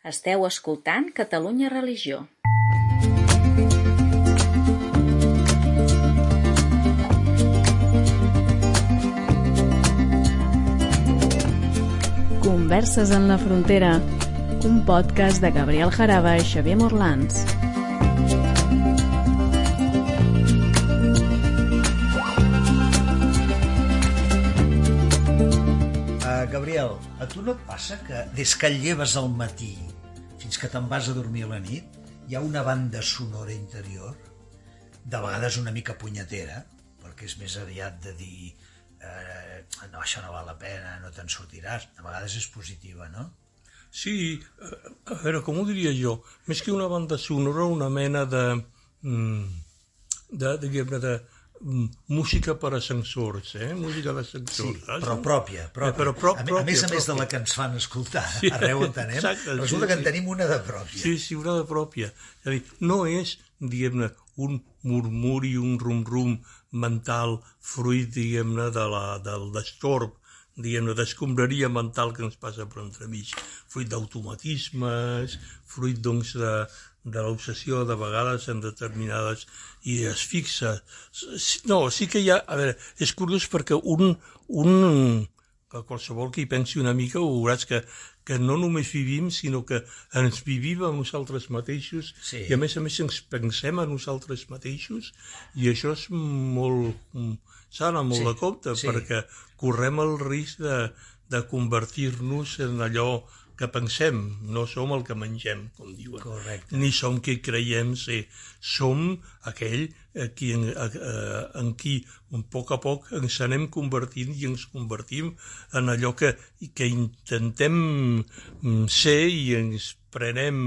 Esteu escoltant Catalunya Religió. Converses en la frontera, un podcast de Gabriel Jaraba i Xavier Morlans. Uh, Gabriel, a tu no et passa que des que et lleves al matí fins que te'n vas a dormir a la nit hi ha una banda sonora interior, de vegades una mica punyetera, perquè és més aviat de dir eh, no, això no val la pena, no te'n sortiràs, de vegades és positiva, no? Sí, eh, a veure, com ho diria jo? Més que una banda sonora, una mena de... mm, de, diguem-ne, de música per ascensors, eh? Música Sí, d'ascensors. saps? però pròpia, pròpia. Eh, però pro- a, me- a més a pròpia, més de la pròpia. que ens fan escoltar Sí, arreu on anem, exacte, sí, resulta que en sí. tenim una de pròpia. Sí, sí, una de pròpia. És a dir, no és, diguem-ne, un murmuri, un rum-rum mental fruit, diguem-ne, de la, del destorb, diguem-ne, d'escombraria mental que ens passa per entremig. Fruit d'automatismes, fruit, doncs, de, de l'obsessió de vegades en determinades idees fixes. No, sí que hi ha... A veure, és curiós perquè un, un, que qualsevol que hi pensi una mica ho veuràs que, que no només vivim, sinó que ens vivim a nosaltres mateixos Sí. i a més a més ens pensem a nosaltres mateixos i això és molt... s'ha d'anar molt Sí, de compte sí. perquè correm el risc de, de convertir-nos en allò que pensem, no som el que mengem, com diuen Correcte. ni som qui creiem ser. Som aquell eh, qui, en, eh, en qui a poc a poc ens anem convertint i ens convertim en allò que, que intentem mm, ser i ens prenem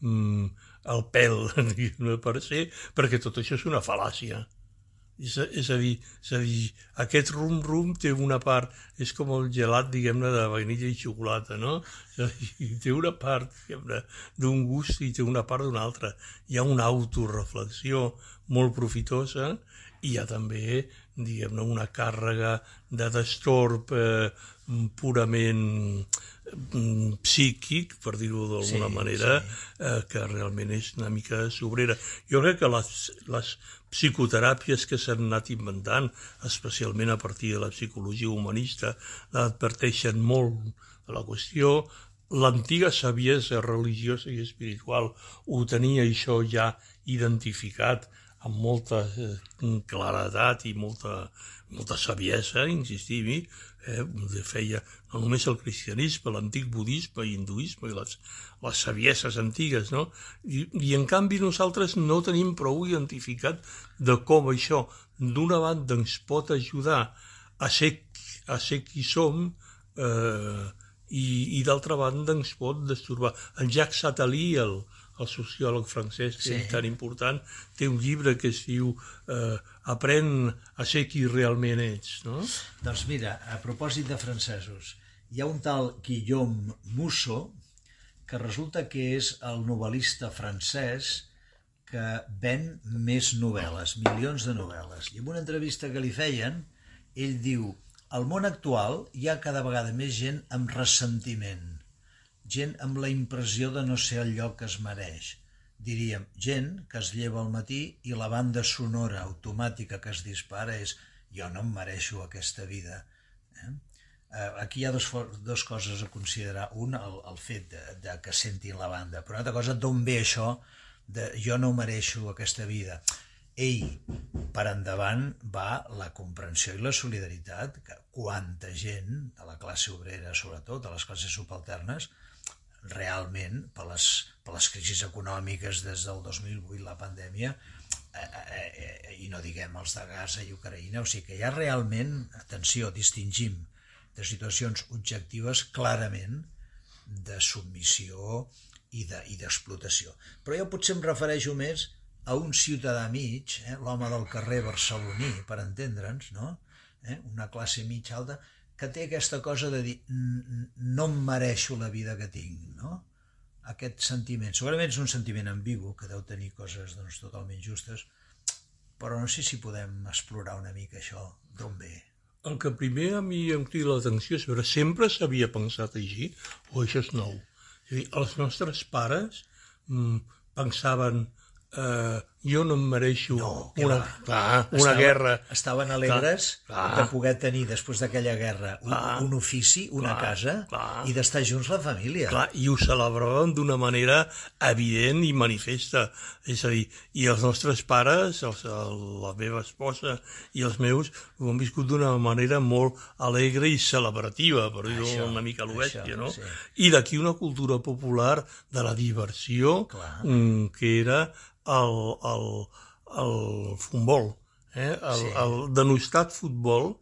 mm, el pèl per ser, perquè tot això és una fal·làcia. És, és a dir, és a dir, aquest rum-rum té una part, és com el gelat, diguem-ne, de vainilla i xocolata, no? Dir, té una part, diguem-ne, d'un gust i té una part d'una altra. Hi ha una autoreflexió molt profitosa i hi ha també, diguem-ne, una càrrega de destorb eh, purament psíquic, per dir-ho d'alguna Sí, manera, eh, que realment és una mica sobrera. Jo crec que les, les psicoteràpies que s'han anat inventant, especialment a partir de la psicologia humanista, adverteixen molt de la qüestió. L'antiga saviesa religiosa i espiritual ho tenia això ja identificat amb molta eh, claredat i molta, molta saviesa, insistim-hi, eh, de feia no només el cristianisme, l'antic budisme hinduisme i les, les savieses antigues, no? I, I en canvi nosaltres no tenim prou identificat de com això d'una banda ens pot ajudar a ser, a ser qui som eh, i, i d'altra banda ens pot destorbar. El Jacques Attali, el, el sociòleg francès que Sí. és tan important, té un llibre que es diu eh, Aprèn a ser qui realment ets, no? Doncs mira, a propòsit de francesos, hi ha un tal Guillaume Musso que resulta que és el novel·lista francès que ven més novel·les, milions de novel·les. I en una entrevista que li feien, ell diu al món actual hi ha cada vegada més gent amb ressentiment, gent amb la impressió de no ser el lloc que es mereix. Diríem, gent que es lleva al matí i la banda sonora automàtica que es dispara és jo no em mereixo aquesta vida. Eh? Eh, aquí hi ha dos, dos coses a considerar. Un, el, el fet de, de que sentin la banda, però una altra cosa, d'on ve això de jo no mereixo aquesta vida. Ell, per endavant, va la comprensió i la solidaritat, que quanta gent, de la classe obrera sobretot, de les classes subalternes, realment, per les, per les crisis econòmiques des del 2008, la pandèmia, eh, eh, eh, i no diguem els de Gaza i Ucraïna, o sigui que ha realment, atenció, distingim de situacions objectives clarament de submissió i de- i d'explotació. De, Però jo potser em refereixo més a un ciutadà mig, eh, l'home del carrer barceloní, per entendre'ns, no? eh, una classe mig alta, que té aquesta cosa de dir "N- no em mereixo la vida que tinc, no? Aquest sentiment. Segurament és un sentiment ambigu, que deu tenir coses doncs, totalment justes, però no sé si podem explorar una mica això, d'on ve. El que primer a mi em crida l'atenció és veure, sempre s'havia pensat així o això és nou? És a dir, els nostres pares mm, pensaven eh, jo no em mereixo No, una, va. una Estaven- guerra. Estaven alegres Clar, clar. de poder tenir, després d'aquella guerra, un, Clar. un ofici, una Clar, casa, clar. i d'estar junts la família. Clar, i ho celebràvem d'una manera evident i manifesta. És a dir, i els nostres pares, els, la meva esposa i els meus, ho han viscut d'una manera molt alegre i celebrativa, per dir-ho una mica a lo això, bèstia, no? sí. I d'aquí una cultura popular de la diversió, Clar. mm, que era el, el, el futbol, eh? el, Sí. el denostat futbol,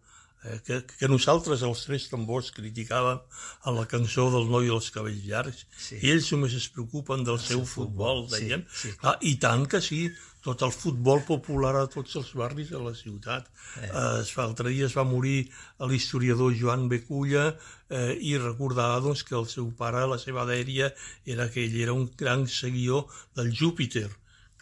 eh, que, que nosaltres, els tres tambors, criticàvem a la cançó del noi dels cabells llargs. Sí. I ells només es preocupen del seu futbol, sí, deien. sí. Ah, I tant que sí, tot el futbol popular a tots els barris de la ciutat. Eh. es fa, L'altre dia es va morir l'historiador Joan Beculla eh, i recordava doncs, que el seu pare, la seva dèria, era que ell era un gran seguidor del Júpiter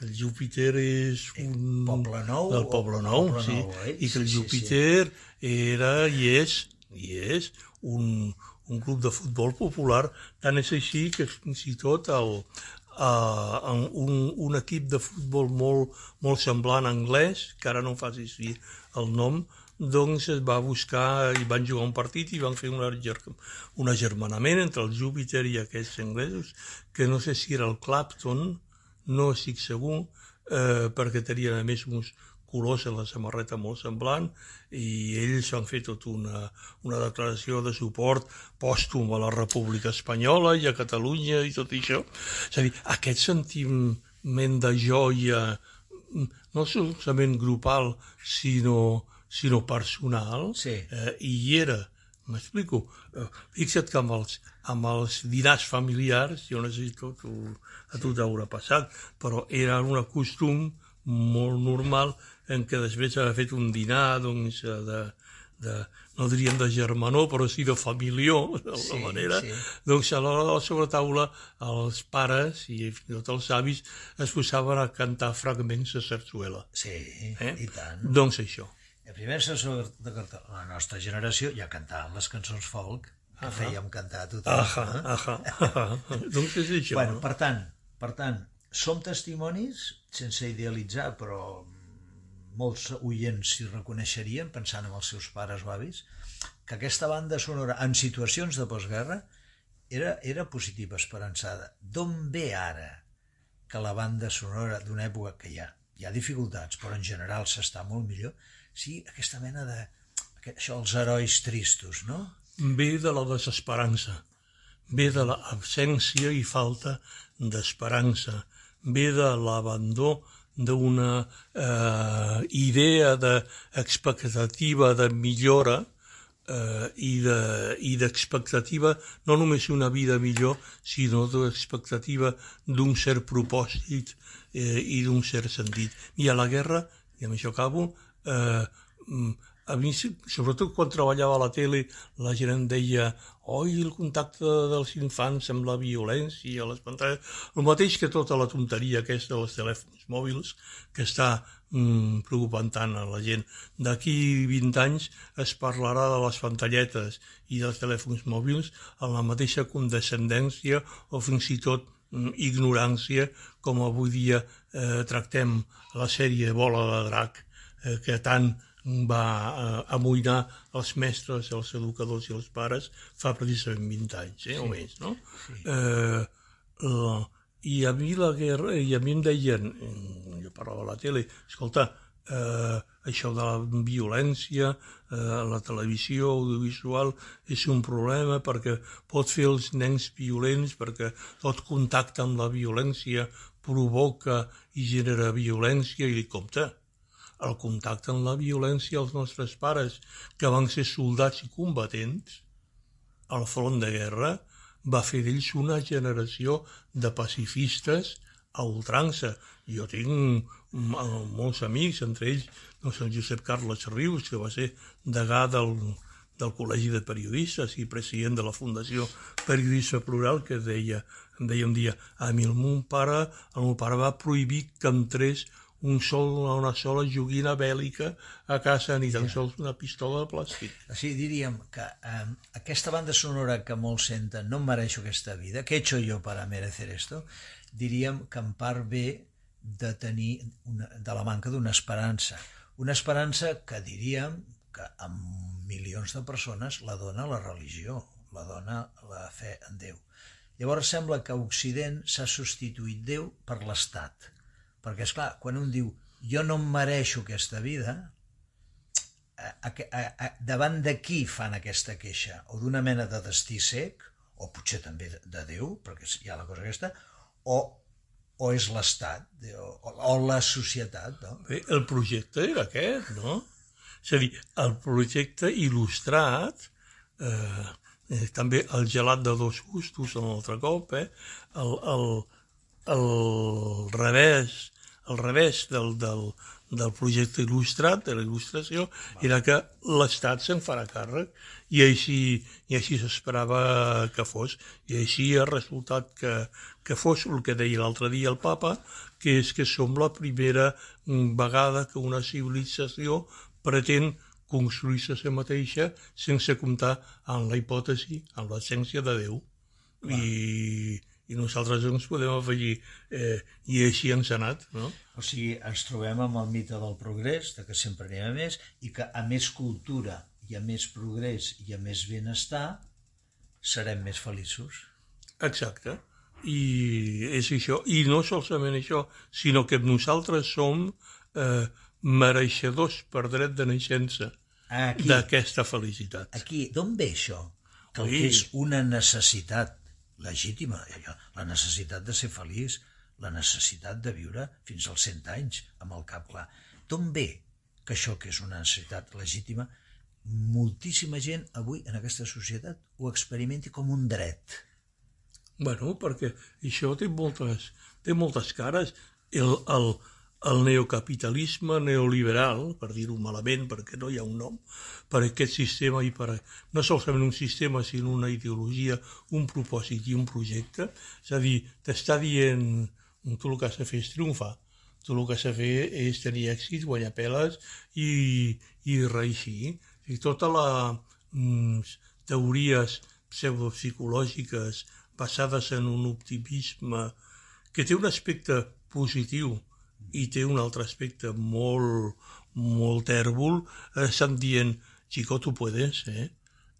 el Júpiter és un... Poble Nou Del Poble Nou, Poble sí. Nou, eh? I que el Sí, sí, sí. Júpiter era i és, i és un, un club de futbol popular. Tant és així que fins i tot el, uh, un, un equip de futbol molt, molt semblant anglès, que ara no em facis dir el nom, doncs es va buscar i van jugar un partit i van fer un, un agermanament entre el Júpiter i aquests anglesos, que no sé si era el Clapton, no estic segur, eh, perquè tenien a més uns colors en la samarreta molt semblant i ells han fet tota una, una declaració de suport pòstum a la República Espanyola i a Catalunya i tot això. És a dir, aquest sentiment de joia no solament grupal, sinó, sinó personal, Sí. eh, i hi era. M'explico? Eh, fixa't que amb els, amb els dinars familiars, jo no sé si tot, a tu t'haurà passat, però era un costum molt normal en què després d'haver fet un dinar doncs, eh, de, de, no diríem de germanor, però sí de familió, d'alguna Sí, manera, sí. doncs a l'hora de la sobretaula els pares i fins i tot els avis es posaven a cantar fragments de sarsuela. Sí, Eh? i tant. Doncs això. El primer assessor de carta- la nostra generació ja cantaven les cançons folk, que uh -huh. fèiem cantar a tothom. Ahà, eh? ahà, ahà. doncs és això. Bueno, no? per tant, per tant, som testimonis, sense idealitzar, però molts oients s'hi reconeixerien, pensant en els seus pares o avis, que aquesta banda sonora, en situacions de postguerra, era, era positiva, esperançada. D'on ve ara que la banda sonora d'una època que hi ha, hi ha dificultats, però en general s'està molt millor, sí, aquesta mena de... Això, els herois tristos, no? Ve de la desesperança, ve de l'absència i falta d'esperança, ve de l'abandó d'una eh, idea d'expectativa de millora eh, i de- i d'expectativa no només una vida millor, sinó d'expectativa d'un cert propòsit eh, i d'un cert sentit. I a la guerra, i amb això acabo, eh, mm, a mi, sobretot quan treballava a la tele, la gent em deia oi, el contacte dels infants amb la violència, les pantalles... El mateix que tota la tonteria aquesta dels telèfons mòbils, que està mm, preocupant tant a la gent. D'aquí 20 anys es parlarà de les pantalletes i dels telèfons mòbils amb la mateixa condescendència o fins i tot mm, ignorància com avui dia eh, tractem la sèrie Bola de Drac, eh, que tant va eh, amoïnar els mestres, els educadors i els pares fa precisament 20 anys, eh, sí. o més, no? Sí. Eh, la, I a mi la guerra, i a mi em deien, mm, jo parlava a la tele, escolta, eh, això de la violència, eh, la televisió audiovisual és un problema perquè pot fer els nens violents, perquè tot contacte amb la violència provoca i genera violència i compte el contacte amb la violència als nostres pares, que van ser soldats i combatents al front de guerra, va fer d'ells una generació de pacifistes a ultrança. Jo tinc mm, molts amics, entre ells doncs, el Josep Carles Rius, que va ser degà del, del Col·legi de Periodistes i president de la Fundació Periodista Plural, que deia, deia un dia, a mi el meu pare, el meu pare va prohibir que entrés un sol, una sola joguina bèl·lica a casa, ni tan sols una pistola de plàstic. Així diríem que eh, aquesta banda sonora que molts senten no em mereixo aquesta vida, què he hecho yo para merecer esto? Diríem que en part ve de tenir una, de la manca d'una esperança. Una esperança que diríem que amb milions de persones la dona la religió, la dona la fe en Déu. Llavors sembla que Occident s'ha substituït Déu per l'Estat. Perquè, és clar, quan un diu jo no em mereixo aquesta vida, a, a, a, davant de qui fan aquesta queixa? O d'una mena de destí sec, o potser també de, de Déu, perquè hi ha la cosa aquesta, o, o és l'Estat, o, o la societat, no? Bé, el projecte era aquest, no? És a dir, el projecte il·lustrat, eh, eh, també el gelat de dos gustos un altre cop, eh? el, el, el revés, el revés del, del, del projecte il·lustrat, de la il·lustració, era que l'Estat se'n farà càrrec i així, i així s'esperava que fos. I així ha resultat que, que fos el que deia l'altre dia el papa, que és que som la primera vegada que una civilització pretén construir-se a si mateixa sense comptar amb la hipòtesi, amb l'essència de Déu. I, i nosaltres ens podem afegir eh, i així ens ha anat, no? O sigui, ens trobem amb el mite del progrés, de que sempre anem a més, i que a més cultura i a més progrés i a més benestar serem més feliços. Exacte. I és això. I no solament això, sinó que nosaltres som eh, mereixedors per dret de naixença d'aquesta felicitat. aquí d'on ve això? Que el que és una necessitat legítima, la necessitat de ser feliç, la necessitat de viure fins als 100 anys amb el cap clar. D'on ve que això que és una necessitat legítima, moltíssima gent avui en aquesta societat ho experimenti com un dret. Bueno, perquè això té moltes, té moltes cares. El, el, el neocapitalisme neoliberal, per dir-ho malament, perquè no hi ha un nom, per aquest sistema i per no solament un sistema, sinó una ideologia, un propòsit i un projecte, és a dir, t'està dient tu el que has de fer és triomfar, tu el que has de fer és tenir èxit, guanyar peles i, i reeixir. I tota la mm, teories pseudopsicològiques basades en un optimisme que té un aspecte positiu i té un altre aspecte molt, molt tèrbol, eh, estan dient, chico, tu puedes, eh?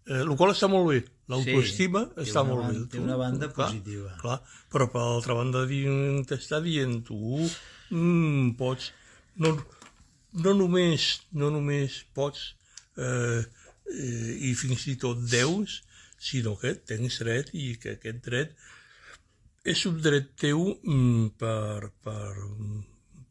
eh el qual està molt bé, l'autoestima té està molt ban- bé. té una banda clar, positiva. Clar, però per l'altra banda t'està dient tu mm, pots, no, no, només, no només pots eh, eh, i fins i tot deus, sinó que tens dret i que aquest dret és un dret teu mm, per, per,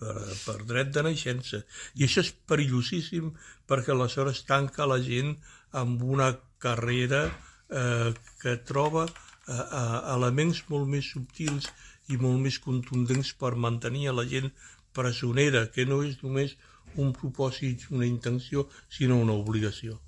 per, per dret de naixença. I això és perillosíssim perquè aleshores tanca la gent amb una carrera eh, que troba eh, eh, elements molt més subtils i molt més contundents per mantenir a la gent presonera, que no és només un propòsit, una intenció, sinó una obligació.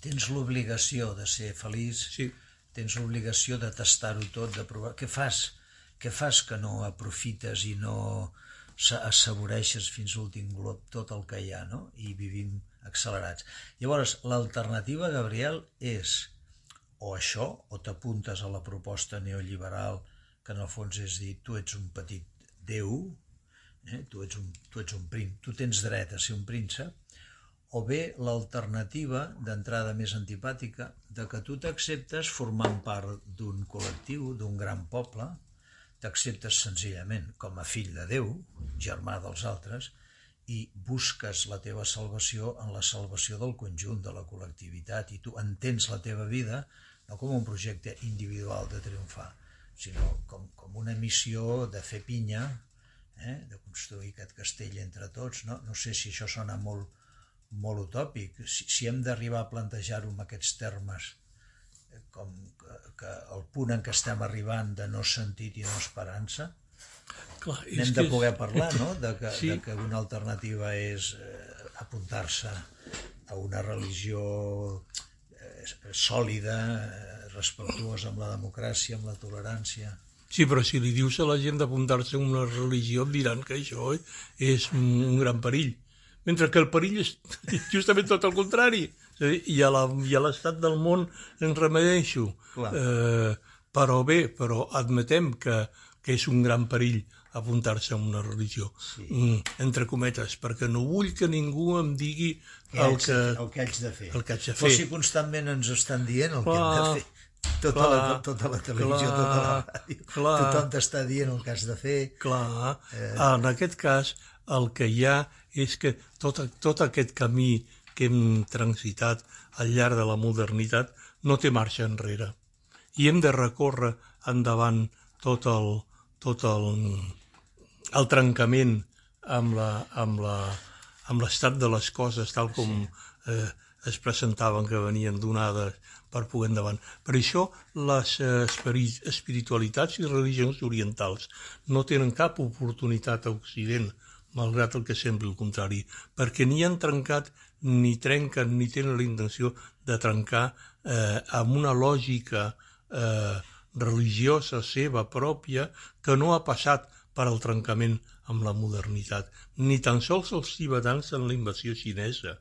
Tens l'obligació de ser feliç, Sí. tens l'obligació de tastar-ho tot, de provar... Què fas? Què fas que no aprofites i no assaboreixes fins l'últim glob tot el que hi ha, no? I vivim accelerats. Llavors, l'alternativa, Gabriel, és o això, o t'apuntes a la proposta neoliberal, que en el fons és dir, tu ets un petit déu, eh? tu, ets un, tu ets un príncep, tu tens dret a ser un príncep, o bé l'alternativa d'entrada més antipàtica de que tu t'acceptes formant part d'un col·lectiu, d'un gran poble, t'acceptes senzillament com a fill de Déu, germà dels altres, i busques la teva salvació en la salvació del conjunt de la col·lectivitat i tu entens la teva vida no com un projecte individual de triomfar, sinó com, com una missió de fer pinya, eh? de construir aquest castell entre tots. No, no sé si això sona molt, molt utòpic. Si, si hem d'arribar a plantejar-ho en aquests termes, com que, que el punt en què estem arribant de no sentit i no esperança, Clar, és n'hem que de és- poder parlar, no?, de que, Sí. de que una alternativa és eh, apuntar-se a una religió eh, sòlida, eh, respectuosa amb la democràcia, amb la tolerància. Sí, però si li dius a la gent d'apuntar-se a una religió et diran que això és un gran perill. Mentre que el perill és justament tot el contrari. I a l'estat del món ens remedeixo. Eh, però bé, però admetem que, que és un gran perill apuntar-se a una religió, sí. mm, entre cometes, perquè no vull que ningú em digui que el, que, el que haig de fer. El que haig de fer. Però si constantment ens estan dient el clar, que hem de fer. Tota, clar, la, tota la televisió, clar, tota la ràdio, clar, tothom t'està dient el que has de fer. Clar, eh... en aquest cas el que hi ha és que tot, tot aquest camí que hem transitat al llarg de la modernitat no té marxa enrere. I hem de recórrer endavant tot el, tot el, el trencament amb la, amb la, amb l'estat de les coses tal com sí. eh, es presentaven que venien donades per poder endavant. Per això les eh, espiritualitats i religions orientals no tenen cap oportunitat a Occident, malgrat el que sembli el contrari, perquè ni han trencat, ni trenquen, ni tenen la intenció de trencar eh, amb una lògica eh, religiosa seva pròpia que no ha passat per al trencament amb la modernitat. Ni tan sols els tibetans en la invasió xinesa,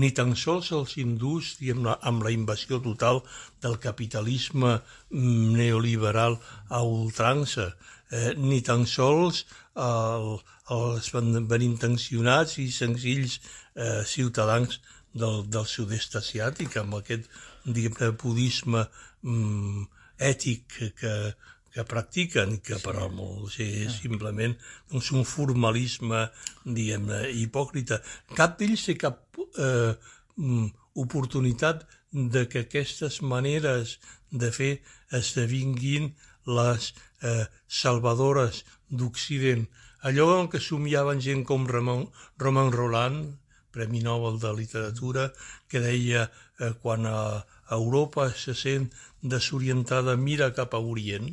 ni tan sols els hindús amb la, amb la invasió total del capitalisme mm, neoliberal a ultrança, eh, ni tan sols el, els benintencionats i senzills eh, ciutadans del, del sud-est asiàtic amb aquest diguem budisme mm, ètic que, que practiquen, que per al molts és simplement doncs, un formalisme, diguem-ne, hipòcrita. Cap d'ells té cap eh, mm, oportunitat de que aquestes maneres de fer esdevinguin les eh, salvadores d'Occident. Allò en què somiaven gent com Roman, Roman Roland, Premi Nobel de Literatura, que deia eh, quan a Europa se sent desorientada mira cap a Orient,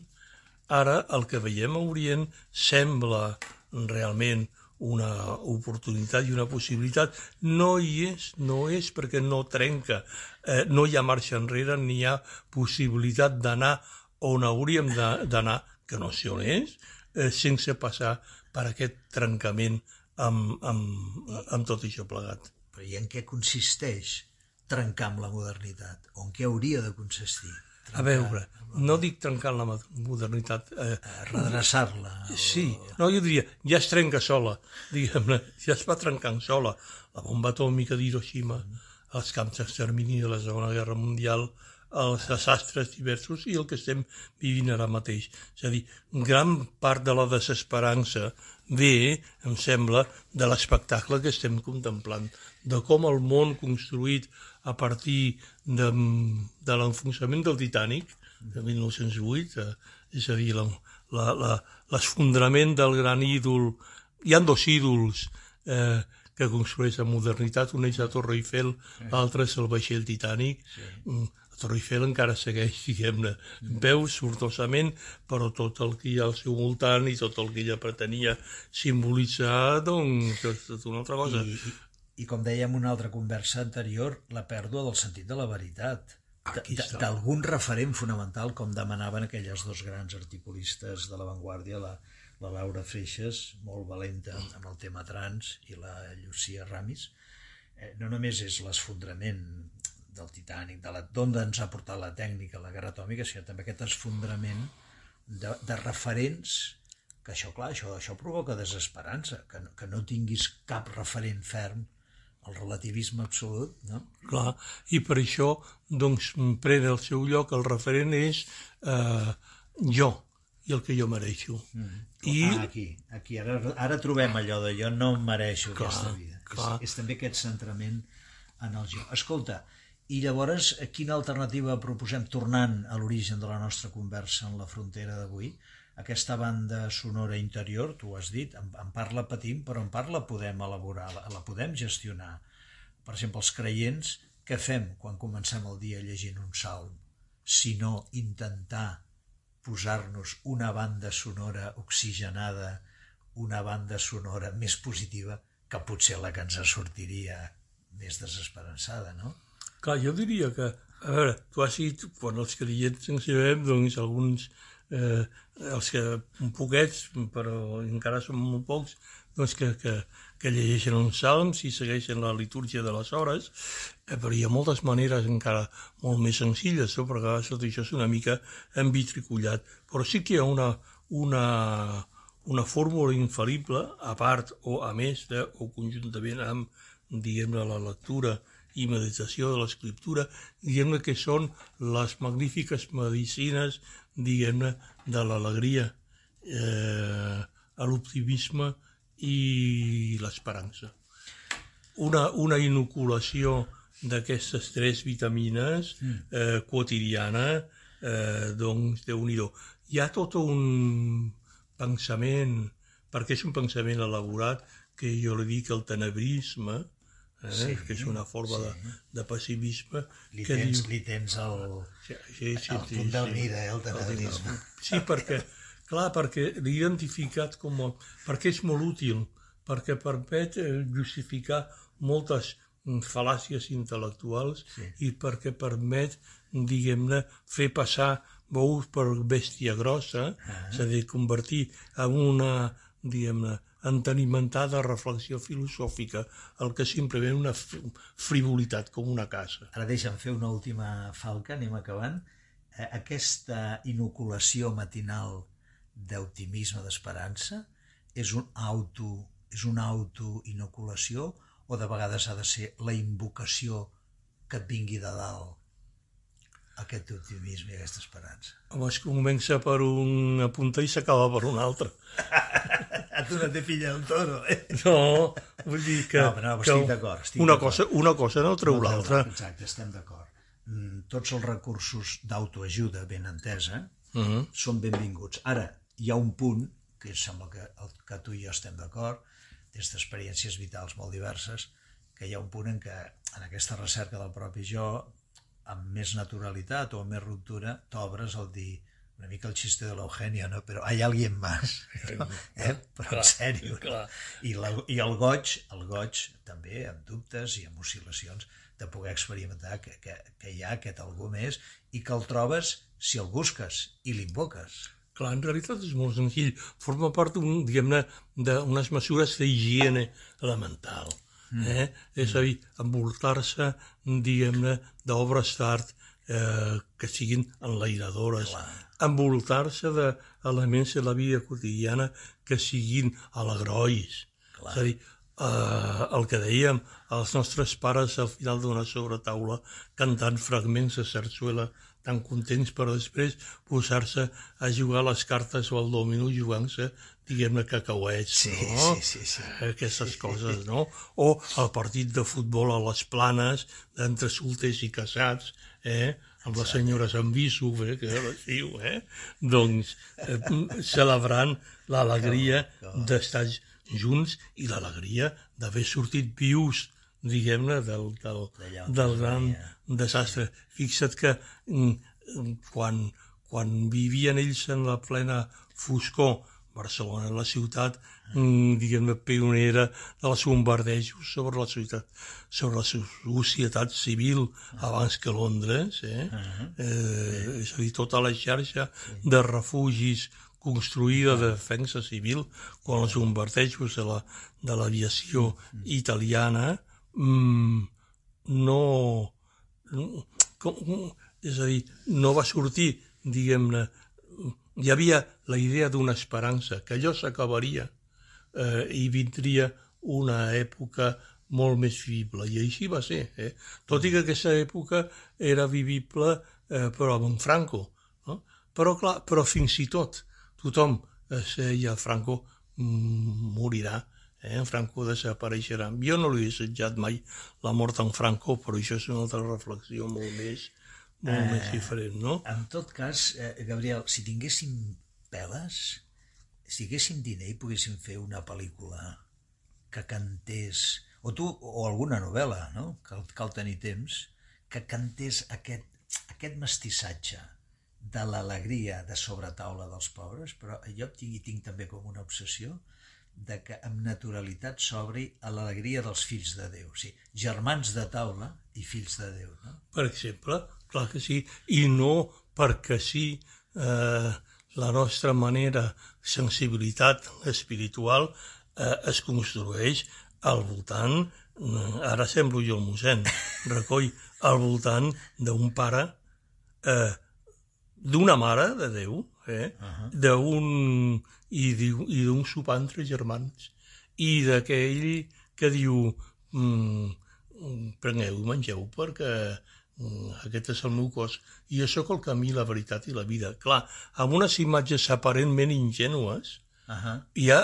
Ara el que veiem a Orient sembla realment una oportunitat i una possibilitat. No hi és, no és perquè no trenca, eh, no hi ha marxa enrere ni hi ha possibilitat d'anar on hauríem d'anar, que no sé on és, eh, sense passar per aquest trencament amb, amb, amb tot això plegat. Però i en què consisteix trencar amb la modernitat? O en què hauria de consistir? A veure, no dic trencar la modernitat. Eh, Redreçar-la. Sí, no, jo diria, ja es trenca sola, diguem-ne, ja es va trencant sola. La bomba atòmica d'Hiroshima, els camps d'extermini de la Segona Guerra Mundial, els desastres diversos i el que estem vivint ara mateix. És a dir, gran part de la desesperança ve, em sembla, de l'espectacle que estem contemplant, de com el món construït a partir de, de l'enfonsament del Titanic, de 1908, eh, és a dir, l'esfondrament del gran ídol. Hi han dos ídols eh, que construeix la modernitat, un és la Torre Eiffel, l'altre és el vaixell Titanic. Sí. La Torre Eiffel encara segueix, diguem-ne, veu sortosament, però tot el que hi ha al seu voltant i tot el que ella pretenia simbolitzar, doncs, és una altra cosa. I, i com dèiem en una altra conversa anterior, la pèrdua del sentit de la veritat. D'algun referent fonamental com demanaven aquelles dos grans articulistes de l'avantguàrdia la, la Laura Freixas, molt valenta amb el tema trans, i la Llucia Ramis, eh, no només és l'esfondrament del Titanic, de d'on ens ha portat la tècnica, la guerra atòmica, sinó també aquest esfondrament de, de referents que això, clar, això, això provoca desesperança, que, que no tinguis cap referent ferm el relativisme absolut, no? Clar, i per això, doncs, pren el seu lloc, el referent és eh, jo, i el que jo mereixo. Mm. I... Ah, aquí, aquí, ara, ara trobem allò de jo no mereixo clar, aquesta vida. Clar. És, és també aquest centrament en el jo. Escolta, i llavors, quina alternativa proposem, tornant a l'origen de la nostra conversa en la frontera d'avui? aquesta banda sonora interior, tu ho has dit, en, en part la patim, però en part la podem elaborar, la, la podem gestionar. Per exemple, els creients, què fem quan comencem el dia llegint un salm? Sinó intentar posar-nos una banda sonora oxigenada, una banda sonora més positiva, que potser la que ens sortiria més desesperançada, no? Clar, jo diria que, a veure, dit, quan els creients en sabem, doncs alguns eh, els que poquets, però encara són molt pocs, doncs que, que, que llegeixen uns salms i segueixen la litúrgia de les hores, eh, però hi ha moltes maneres encara molt més senzilles, no? perquè a vegades això és una mica envitricullat. Però sí que hi ha una, una, una fórmula infal·lible, a part o a més de, o conjuntament amb, diguem-ne, la lectura i meditació de l'escriptura, diguem-ne que són les magnífiques medicines, diguem-ne, de l'alegria, eh, l'optimisme i l'esperança. Una, una inoculació d'aquestes tres vitamines eh, quotidiana, eh, doncs, déu nhi Hi ha tot un pensament, perquè és un pensament elaborat, que jo li dic el tenebrisme, eh? sí, que és una forma sí. de, de pessimisme. Li que tens, diu... li tens el, Sí, sí, sí, el sí, punt del sí. mida, eh, el tenebrisme. Sí, perquè, clar, perquè l'he identificat com a... perquè és molt útil, perquè permet eh, justificar moltes mm, fal·làcies intel·lectuals Sí. i perquè permet, diguem-ne, fer passar bous per bèstia grossa, Ah. és a dir, convertir en una, diguem-ne, entenimentada reflexió filosòfica el que simplement una fri- frivolitat com una casa. Ara deixa'm fer una última falca, anem acabant. Eh, Aquesta inoculació matinal d'optimisme, d'esperança, és un auto és una autoinoculació o de vegades ha de ser la invocació que et vingui de dalt aquest optimisme i aquesta esperança. Home, es comença per una punta i s'acaba per una altra. A tu no te pilla el toro, eh? No, vull dir que... No, però no, que estic d'acord, una, cosa, una cosa no treu No, l'altra. Exacte, estem d'acord. Mm, Tots els recursos d'autoajuda ben entesa Uh -huh. són benvinguts. Ara, hi ha un punt, que sembla que, el, que tu i jo estem d'acord, des d'experiències vitals molt diverses, que hi ha un punt en què en aquesta recerca del propi jo, amb més naturalitat o amb més ruptura, t'obres al dir una mica el xiste de l'Eugenio, no? però hay alguien más, no? eh? però en sèrio. clar. I, la, I el goig, el goig també, amb dubtes i amb oscil·lacions, de poder experimentar que, que, que hi ha aquest algú més i que el trobes si el busques i l'invoques. Clar, en realitat és molt senzill. Forma part diguem-ne, d'unes mesures d'higiene elemental. Eh? És a dir, envoltar-se, diguem-ne, d'obres d'art eh, que siguin enlairadores. Envoltar-se d'elements de la vida quotidiana que siguin alegrois. Clar. És a dir, eh, el que dèiem, els nostres pares al final d'una sobretaula cantant fragments de sarsuela tan contents per després posar-se a jugar a les cartes o al domino jugant-se, diguem-ne, cacauets, Sí, no? sí, sí, sí. Aquestes coses, no? O el partit de futbol a les planes, entre solters i casats, eh? amb les senyores en viso, eh? que ara es diu, eh? doncs eh, celebrant l'alegria d'estar junts i l'alegria d'haver sortit vius, diguem-ne, del, del, del gran desastre. Fixa't que mm, quan, quan vivien ells en la plena foscor, Barcelona, la ciutat, mm, diguem-ne, pionera dels bombardejos sobre la ciutat, sobre la societat civil abans que Londres, eh? eh és a dir, tota la xarxa de refugis construïda de defensa civil quan els bombardejos de la de l'aviació italiana mm, no, no com, és a dir, no va sortir, diguem-ne, hi havia la idea d'una esperança, que allò s'acabaria eh, i vindria una època molt més vivible, i així va ser. Eh? Tot i que aquesta època era vivible, eh, però amb Franco. No? Però, clar, però fins i tot tothom es deia Franco mm, morirà, eh? en Franco desapareixerà. Jo no li he desitjat mai la mort en Franco, però això és una altra reflexió molt més, molt Eh, més diferent, no? En tot cas, eh, Gabriel, si tinguéssim peles, si tinguéssim diner i poguéssim fer una pel·lícula que cantés, o tu, o alguna novel·la, no? Cal, cal tenir temps, que cantés aquest, aquest mestissatge de l'alegria de sobretaula dels pobres, però jo tinc, tinc també com una obsessió de que amb naturalitat s'obri a l'alegria dels fills de Déu, o sigui, germans de taula i fills de Déu, no? per exemple, clar que sí, i no perquè sí, eh, la nostra manera, sensibilitat espiritual, eh, es construeix al voltant, eh, ara semblo jo el mossèn, recoll al voltant d'un pare, eh, d'una mare de Déu, eh, uh -huh. d'un i d'un sopar entre germans, i d'aquell que diu mm, prengueu i mengeu perquè mm, aquest és el meu cos i jo sóc el camí, la veritat i la vida. Clar, amb unes imatges aparentment ingènues uh -huh. hi ha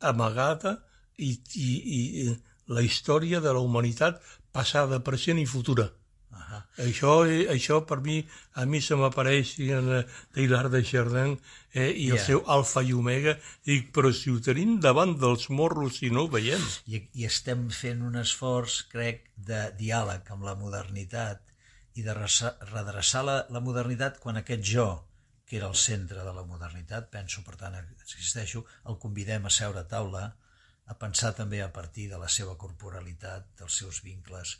amagada i, i, i la història de la humanitat passada, present i futura. Uh -huh. això, això per mi, a mi se m'apareix en eh, Taylor de Chardin eh, i yeah. el seu alfa i omega, i però si ho tenim davant dels morros i no ho veiem. I, I estem fent un esforç, crec, de diàleg amb la modernitat i de redreçar la, la modernitat quan aquest jo, que era el centre de la modernitat, penso, per tant, existeixo, el convidem a seure a taula, a pensar també a partir de la seva corporalitat, dels seus vincles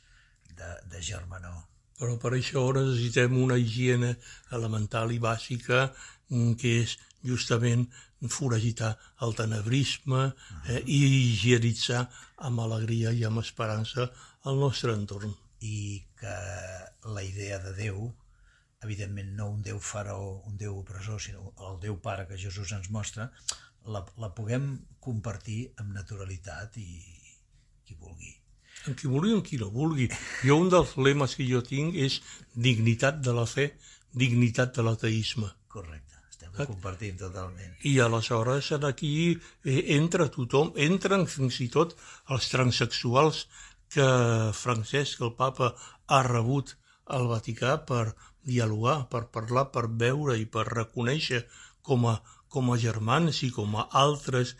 de, de germanor. Però per això necessitem una higiene elemental i bàsica mm, que és justament foragitar el tenebrisme eh, i higienitzar amb alegria i amb esperança el nostre entorn. I que la idea de Déu, evidentment no un Déu faraó, un Déu opressor, sinó el Déu Pare que Jesús ens mostra, la, la puguem compartir amb naturalitat i qui vulgui. En qui vulgui, en qui no vulgui. Jo un dels lemes que jo tinc és dignitat de la fe, dignitat de l'ateisme. Correcte, estem ho compartim totalment. I aleshores aquí eh, entra tothom, entren fins i tot els transexuals que Francesc, el papa, ha rebut al Vaticà per dialogar, per parlar, per veure i per reconèixer com a, com a germans i com a altres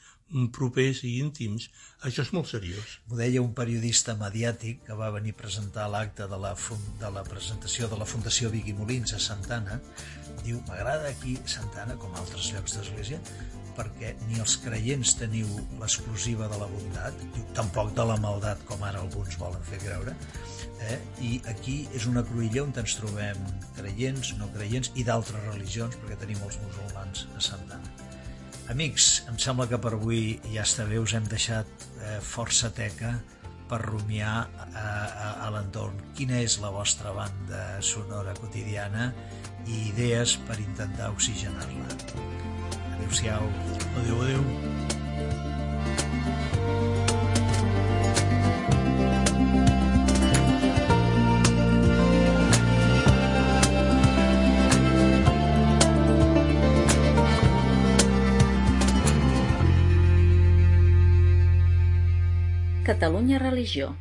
propers i íntims. Això és molt seriós. Ho deia un periodista mediàtic que va venir a presentar l'acte de, la, de la presentació de la Fundació Vigui Molins a Santana. Diu, m'agrada aquí Santana, com altres llocs d'església, perquè ni els creients teniu l'exclusiva de la bondat, diu, tampoc de la maldat, com ara alguns volen fer creure, eh? i aquí és una cruïlla on ens trobem creients, no creients i d'altres religions, perquè tenim els musulmans a Santana. Amics, em sembla que per avui ja està bé, us hem deixat eh, força teca per rumiar a, a, a l'entorn. Quina és la vostra banda sonora quotidiana i idees per intentar oxigenar-la. Adéu-siau. Adéu, adéu. Catalunya Religió